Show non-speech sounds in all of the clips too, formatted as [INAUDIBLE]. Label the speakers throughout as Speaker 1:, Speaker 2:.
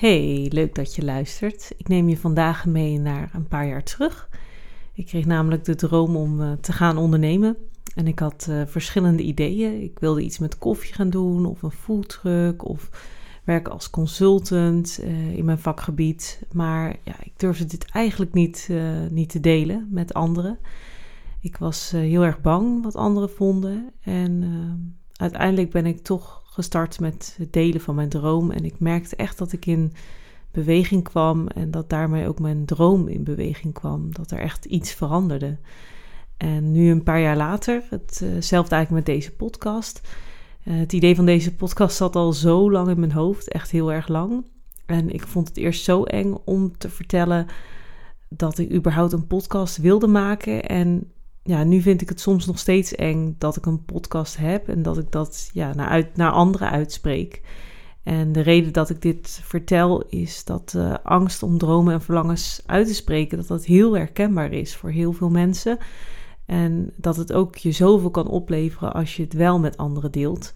Speaker 1: Hey, leuk dat je luistert. Ik neem je vandaag mee naar een paar jaar terug. Ik kreeg namelijk de droom om uh, te gaan ondernemen. En ik had uh, verschillende ideeën. Ik wilde iets met koffie gaan doen, of een foodtruck, of werken als consultant uh, in mijn vakgebied. Maar ja, ik durfde dit eigenlijk niet, niet te delen met anderen. Ik was heel erg bang wat anderen vonden. En uiteindelijk ben ik toch gestart met het delen van mijn droom. En ik merkte echt dat ik in beweging kwam en dat daarmee ook mijn droom in beweging kwam. Dat er echt iets veranderde. En nu een paar jaar later, hetzelfde eigenlijk met deze podcast. Eh, het idee van deze podcast zat al zo lang in mijn hoofd, echt heel erg lang. En ik vond het eerst zo eng om te vertellen dat ik überhaupt een podcast wilde maken. En ja, nu vind ik het soms nog steeds eng dat ik een podcast heb en dat ik dat ja, naar, uit, naar anderen uitspreek. En de reden dat ik dit vertel is dat uh, angst om dromen en verlangens uit te spreken, dat dat heel herkenbaar is voor heel veel mensen. En dat het ook je zoveel kan opleveren als je het wel met anderen deelt.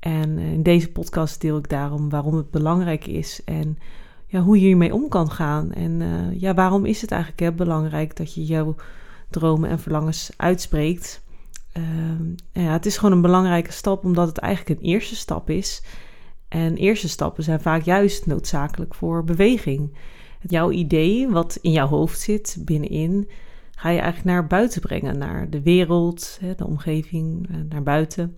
Speaker 1: En eh, in deze podcast deel ik daarom waarom het belangrijk is en ja, hoe je hiermee om kan gaan. En uh, ja, waarom is het eigenlijk hè, belangrijk dat je jouw dromen en verlangens uitspreekt. Ehm, ja, het is gewoon een belangrijke stap, omdat het eigenlijk een eerste stap is. En eerste stappen zijn vaak juist noodzakelijk voor beweging. Jouw idee, wat in jouw hoofd zit, binnenin, ga je eigenlijk naar buiten brengen, naar de wereld, de omgeving, eh, naar buiten.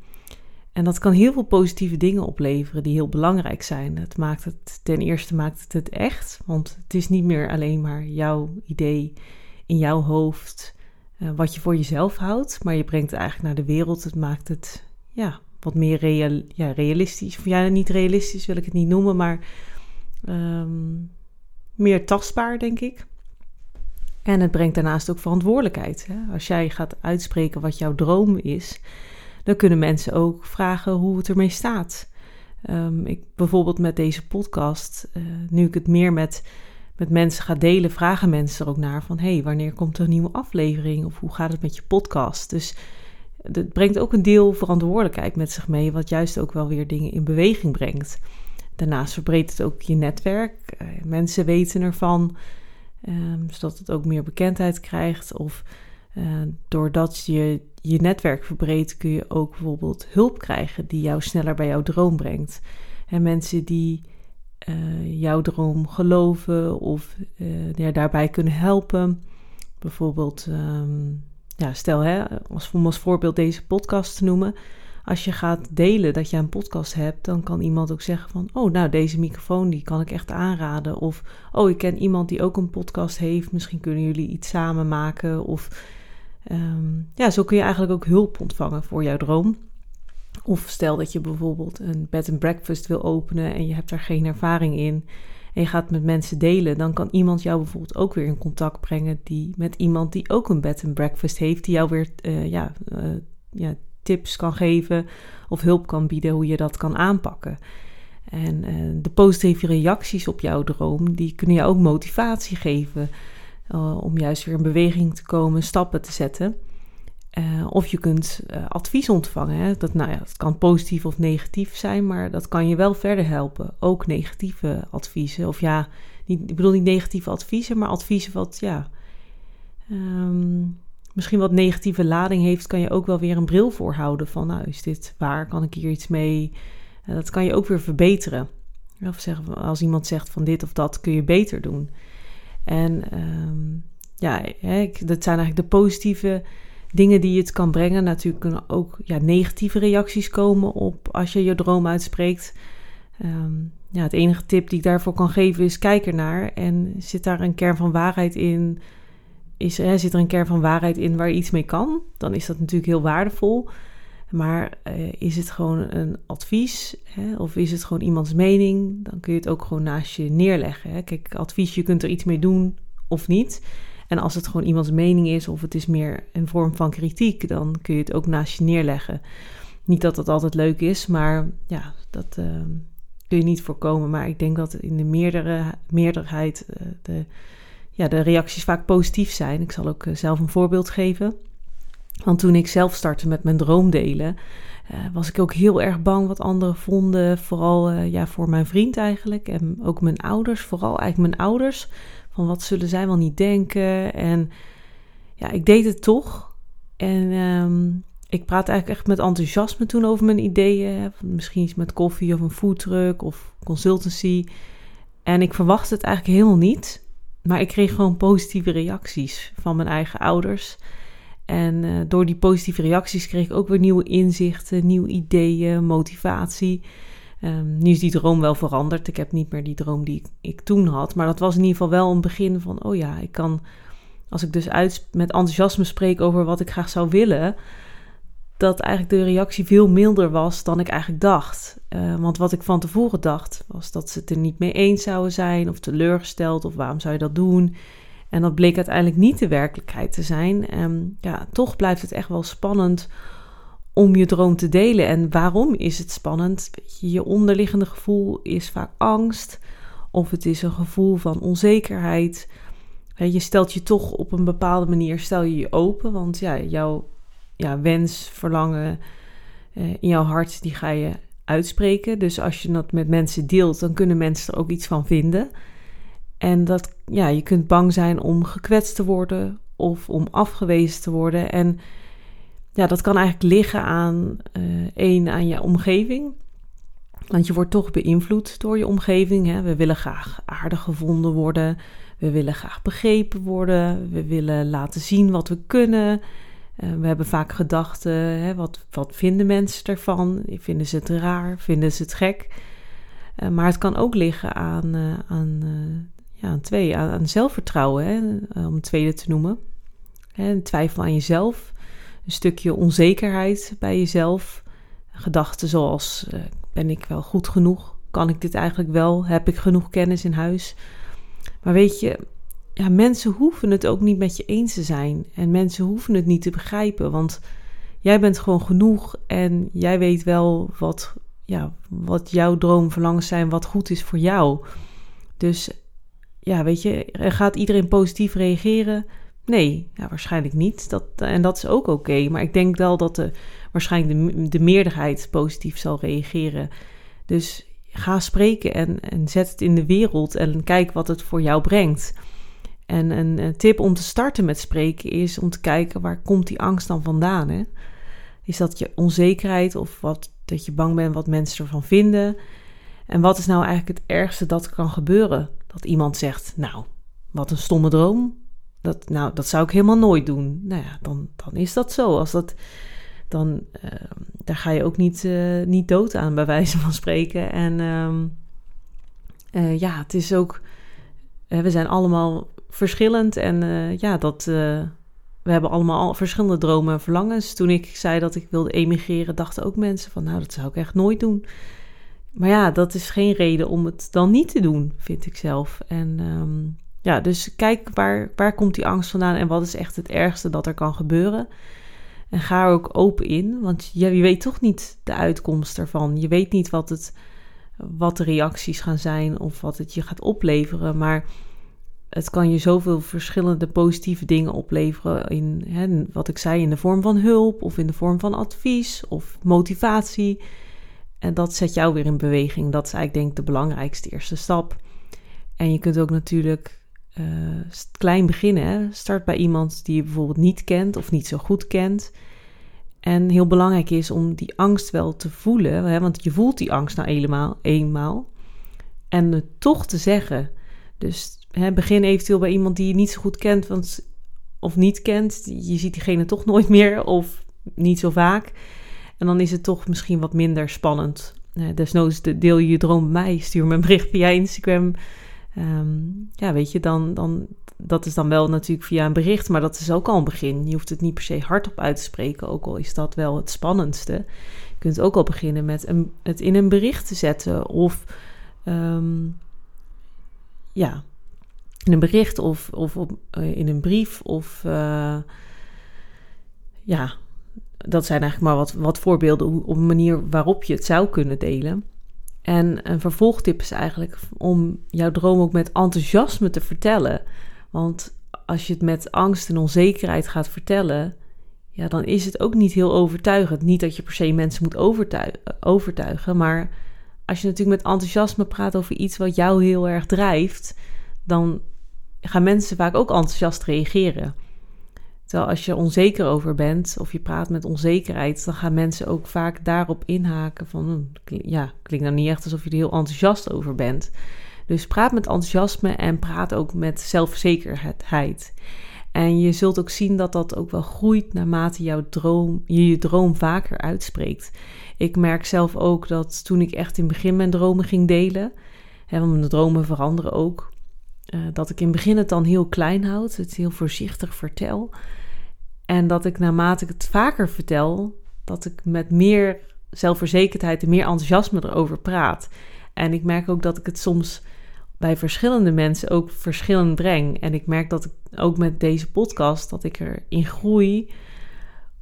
Speaker 1: En dat kan heel veel positieve dingen opleveren die heel belangrijk zijn. Het maakt het, ten eerste maakt het het echt, want het is niet meer alleen maar jouw idee in jouw hoofd uh, wat je voor jezelf houdt, maar je brengt het eigenlijk naar de wereld. Het maakt het ja, wat meer ja, realistisch. Of ja, niet realistisch wil ik het niet noemen, maar um, meer tastbaar, denk ik. En het brengt daarnaast ook verantwoordelijkheid. Hè? Als jij gaat uitspreken wat jouw droom is, dan kunnen mensen ook vragen hoe het ermee staat. Um, ik, bijvoorbeeld met deze podcast, uh, nu ik het meer met met mensen gaat delen, vragen mensen er ook naar van hey, wanneer komt er een nieuwe aflevering of hoe gaat het met je podcast? Dus het brengt ook een deel verantwoordelijkheid met zich mee, wat juist ook wel weer dingen in beweging brengt. Daarnaast verbreedt het ook je netwerk. Uh, mensen weten ervan, um, zodat het ook meer bekendheid krijgt. Of uh, doordat je je netwerk verbreedt, kun je ook bijvoorbeeld hulp krijgen die jou sneller bij jouw droom brengt. En mensen die uh, jouw droom geloven of uh, ja, daarbij kunnen helpen. Bijvoorbeeld, um, ja, stel hè, als, om als voorbeeld deze podcast te noemen. Als je gaat delen dat je een podcast hebt, dan kan iemand ook zeggen van, oh nou deze microfoon die kan ik echt aanraden. Of, oh ik ken iemand die ook een podcast heeft, misschien kunnen jullie iets samen maken. Of um, ja, zo kun je eigenlijk ook hulp ontvangen voor jouw droom. Of stel dat je bijvoorbeeld een bed and breakfast wil openen en je hebt daar geen ervaring in en je gaat met mensen delen, dan kan iemand jou bijvoorbeeld ook weer in contact brengen die, met iemand die ook een bed and breakfast heeft, die jou weer uh, ja, uh, ja, tips kan geven of hulp kan bieden hoe je dat kan aanpakken. En uh, de positieve reacties op jouw droom, die kunnen je ook motivatie geven om juist weer in beweging te komen, stappen te zetten. Uh, of je kunt uh, advies ontvangen. Hè? Dat, nou ja, dat kan positief of negatief zijn, maar dat kan je wel verder helpen. Ook negatieve adviezen. Of ja, niet, ik bedoel niet negatieve adviezen, maar adviezen wat ja. Um, misschien wat negatieve lading heeft, kan je ook wel weer een bril voorhouden. Van nou, is dit waar? Kan ik hier iets mee? Uh, dat kan je ook weer verbeteren. Of zeggen, als iemand zegt van dit of dat kun je beter doen. En um, ja, dat zijn eigenlijk de positieve dingen die het kan brengen. Natuurlijk kunnen ook ja, negatieve reacties komen op als je je droom uitspreekt. Um, ja, het enige tip die ik daarvoor kan geven is kijk ernaar en zit daar een kern van waarheid in. Is, hè, zit er een kern van waarheid in waar je iets mee kan? Dan is dat natuurlijk heel waardevol. Maar uh, is het gewoon een advies hè? of is het gewoon iemands mening? Dan kun je het ook gewoon naast je neerleggen. Hè? Kijk, advies, je kunt er iets mee doen of niet. En als het gewoon iemands mening is of het is meer een vorm van kritiek, dan kun je het ook naast je neerleggen. Niet dat dat altijd leuk is, maar ja, dat uh, kun je niet voorkomen. Maar ik denk dat in de meerdere, meerderheid uh, de, ja, de reacties vaak positief zijn. Ik zal ook uh, zelf een voorbeeld geven. Want toen ik zelf startte met mijn droomdelen, uh, was ik ook heel erg bang wat anderen vonden. Vooral ja, voor mijn vriend eigenlijk. En ook mijn ouders. Vooral eigenlijk mijn ouders. Van wat zullen zij wel niet denken. En ja, ik deed het toch. En um, ik praat eigenlijk echt met enthousiasme toen over mijn ideeën. Misschien iets met koffie of een foodtruck of consultancy. En ik verwachtte het eigenlijk helemaal niet. Maar ik kreeg gewoon positieve reacties van mijn eigen ouders. En uh, door die positieve reacties kreeg ik ook weer nieuwe inzichten, nieuwe ideeën, motivatie. Um, nu is die droom wel veranderd. Ik heb niet meer die droom die ik, ik, toen had. Maar dat was in ieder geval wel een begin van: oh ja, ik kan. Als ik dus uit, met enthousiasme spreek over wat ik graag zou willen. Dat eigenlijk de reactie veel milder was dan ik eigenlijk dacht. Uh, want wat ik van tevoren dacht, was dat ze het er niet mee eens zouden zijn. Of teleurgesteld. Of waarom zou je dat doen? En dat bleek uiteindelijk niet de werkelijkheid te zijn. En ja, toch blijft het echt wel spannend om je droom te delen. En waarom is het spannend? Je onderliggende gevoel is vaak angst. Of het is een gevoel van onzekerheid. Je stelt je toch op een bepaalde manier stel je je open. Want ja, jouw ja, wens, verlangen eh, in jouw hart, die ga je uitspreken. Dus als je dat met mensen deelt, dan kunnen mensen er ook iets van vinden. En dat, ja, je kunt bang zijn om gekwetst te worden of om afgewezen te worden. En ja, dat kan eigenlijk liggen aan uh, één, aan je omgeving. Want je wordt toch beïnvloed door je omgeving. Hè? We willen graag aardig gevonden worden. We willen graag begrepen worden. We willen laten zien wat we kunnen. Uh, we hebben vaak gedachten, hè, wat, wat vinden mensen ervan? Vinden ze het raar? Vinden ze het gek? Uh, maar het kan ook liggen aan, aan ja, twee, aan, aan zelfvertrouwen, hè, om het tweede te noemen. Een twijfel aan jezelf, een stukje onzekerheid bij jezelf. Gedachten zoals, uh, ben ik wel goed genoeg? Kan ik dit eigenlijk wel? Heb ik genoeg kennis in huis? Maar weet je, ja, mensen hoeven het ook niet met je eens te zijn. En mensen hoeven het niet te begrijpen, want jij bent gewoon genoeg en jij weet wel wat, ja, wat jouw droomverlangens zijn, wat goed is voor jou. Dus ja, weet je, gaat iedereen positief reageren? Nee, waarschijnlijk niet. Dat, en dat is ook oké. maar ik denk wel dat de, waarschijnlijk de, de meerderheid positief zal reageren. Dus ga spreken en, en zet het in de wereld en kijk wat het voor jou brengt. En een, tip om te starten met spreken is om te kijken waar komt die angst dan vandaan. Hè? Is dat je onzekerheid of wat, dat je bang bent wat mensen ervan vinden? En wat is nou eigenlijk het ergste dat kan gebeuren? Dat iemand zegt, nou, wat een stomme droom. Dat, nou, dat zou ik helemaal nooit doen. Nou ja, dan, dan is dat zo. Als dat, dan uh, daar ga je ook niet, uh, niet dood aan, bij wijze van spreken. En uh, ja, het is ook. we zijn allemaal verschillend. En ja, dat. we hebben allemaal verschillende dromen en verlangens. Toen ik zei dat ik wilde emigreren, dachten ook mensen van, nou, dat zou ik echt nooit doen. Maar ja, dat is geen reden om het dan niet te doen, vind ik zelf. En um, ja, dus kijk waar, waar komt die angst vandaan en wat is echt het ergste dat er kan gebeuren. En ga er ook open in, want je, je weet toch niet de uitkomst ervan. Je weet niet wat, het, wat de reacties gaan zijn of wat het je gaat opleveren. Maar het kan je zoveel verschillende positieve dingen opleveren. In hè, wat ik zei, in de vorm van hulp of in de vorm van advies of motivatie. En dat zet jou weer in beweging. Dat is eigenlijk denk ik de belangrijkste eerste stap. En je kunt ook natuurlijk uh, klein beginnen. Start bij iemand die je bijvoorbeeld niet kent of niet zo goed kent. En heel belangrijk is om die angst wel te voelen. Hè? Want je voelt die angst nou eenmaal. eenmaal en het toch te zeggen. Dus hè, begin eventueel bij iemand die je niet zo goed kent. Want, of niet kent. Je ziet diegene toch nooit meer of niet zo vaak. En dan is het toch misschien wat minder spannend. Uh, desnoods deel je je droom bij mij. Stuur me een bericht via Instagram. Um, ja, weet je, dan, dan, dat is dan wel natuurlijk via een bericht, maar dat is ook al een begin. Je hoeft het niet per se hardop uit te spreken, ook al is dat wel het spannendste. Je kunt ook al beginnen met een, het in een bericht te zetten of um, ja, in een bericht of, of op, eh, in een brief. Of uh, ja, dat zijn eigenlijk maar wat, wat voorbeelden op een manier waarop je het zou kunnen delen. En een vervolgtip is eigenlijk om jouw droom ook met enthousiasme te vertellen. Want als je het met angst en onzekerheid gaat vertellen, ja, dan is het ook niet heel overtuigend. Niet dat je per se mensen moet overtuigen, maar als je natuurlijk met enthousiasme praat over iets wat jou heel erg drijft, dan gaan mensen vaak ook enthousiast reageren. Terwijl als je onzeker over bent of je praat met onzekerheid, dan gaan mensen ook vaak daarop inhaken van, hm, ja, klinkt nou niet echt alsof je er heel enthousiast over bent. Dus praat met enthousiasme en praat ook met zelfzekerheid. En je zult ook zien dat dat ook wel groeit naarmate jouw droom, je je droom vaker uitspreekt. Ik merk zelf ook dat toen ik echt in het begin mijn dromen ging delen, hè, want mijn dromen veranderen ook, uh, dat ik in het begin het dan heel klein houd, het heel voorzichtig vertel. En dat ik naarmate ik het vaker vertel, dat ik met meer zelfverzekerdheid en meer enthousiasme erover praat. En ik merk ook dat ik het soms bij verschillende mensen ook verschillend breng. En ik merk dat ik ook met deze podcast dat ik erin groei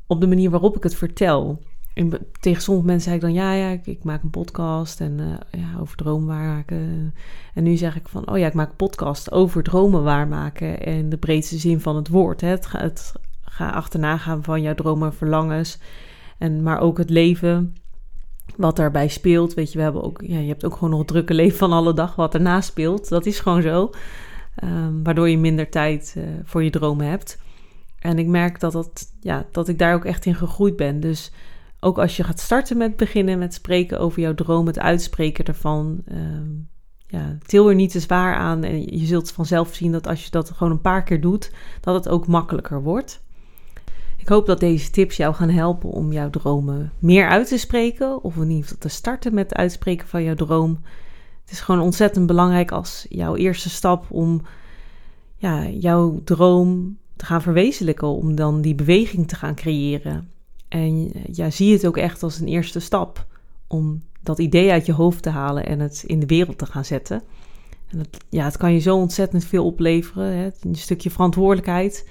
Speaker 1: op de manier waarop ik het vertel. En tegen sommige mensen zei ik dan, ja, ja, ik, maak een podcast en uh, ja, over dromen waarmaken. En nu zeg ik van, oh ja, ik maak een podcast over dromen waarmaken in de breedste zin van het woord. Hè. Het, het ga achterna gaan van jouw dromen en verlangens. En, maar ook het leven wat daarbij speelt. Weet je, we hebben ook, ja, je hebt ook gewoon nog het drukke leven van alle dag wat erna speelt. Dat is gewoon zo. Um, waardoor je minder tijd uh, voor je dromen hebt. En ik merk dat, dat, ja, dat ik daar ook echt in gegroeid ben. Dus ook als je gaat starten met beginnen met spreken over jouw droom, het uitspreken ervan. Um, ja, til er niet te zwaar aan. En je zult vanzelf zien dat als je dat gewoon een paar keer doet, dat het ook makkelijker wordt. Ik hoop dat deze tips jou gaan helpen om jouw dromen meer uit te spreken. Of in ieder geval te starten met het uitspreken van jouw droom. Het is gewoon ontzettend belangrijk als jouw eerste stap om ja, jouw droom te gaan verwezenlijken. Om dan die beweging te gaan creëren. En ja, zie het ook echt als een eerste stap om dat idee uit je hoofd te halen en het in de wereld te gaan zetten. En ja, het kan je zo ontzettend veel opleveren. Hè? Een stukje verantwoordelijkheid.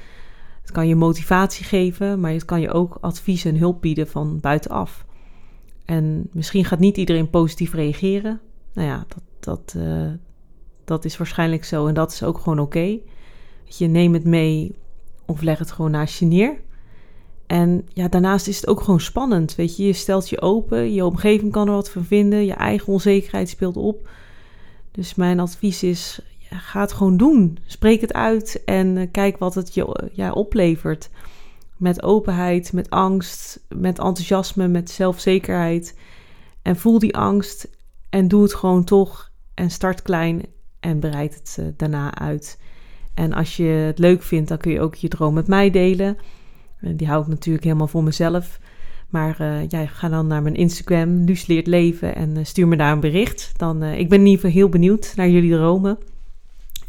Speaker 1: Het kan je motivatie geven, maar het kan je ook advies en hulp bieden van buitenaf. En misschien gaat niet iedereen positief reageren. Nou ja, dat, dat, uh, dat is waarschijnlijk zo en dat is ook gewoon oké. Je neemt het mee of leg het gewoon naast je neer. En ja, daarnaast is het ook gewoon spannend. Weet je, je stelt je open, je omgeving kan er wat van vinden, je eigen onzekerheid speelt op. Dus mijn advies is: ga het gewoon doen. Spreek het uit en eh, kijk wat het je ja, oplevert. Met openheid, met angst, met enthousiasme, met zelfzekerheid. En voel die angst en doe het gewoon toch. En start klein en bereid het uh, daarna uit. En als je het leuk vindt, dan kun je ook je droom met mij delen. Die hou ik natuurlijk helemaal voor mezelf. Maar ja, ga dan naar mijn Instagram, Luus Leert Leven, en stuur me daar een bericht. Dan, ik ben in ieder geval heel benieuwd naar jullie dromen.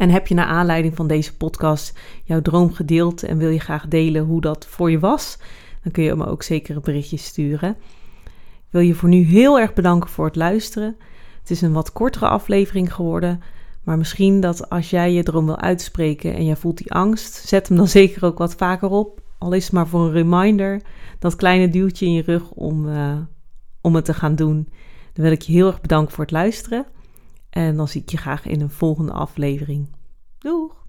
Speaker 1: En heb je naar aanleiding van deze podcast jouw droom gedeeld en wil je graag delen hoe dat voor je was, dan kun je me ook zeker een berichtje sturen. Ik wil je voor nu heel erg bedanken voor het luisteren. Het is een wat kortere aflevering geworden, maar misschien dat als jij je droom wil uitspreken en jij voelt die angst, zet hem dan [LAUGHS] zeker ook wat vaker op. Al is het maar voor een reminder, dat kleine duwtje in je rug om, uh, om het te gaan doen. Dan wil ik je heel erg bedanken voor het luisteren. En dan zie ik je graag in een volgende aflevering. Doeg!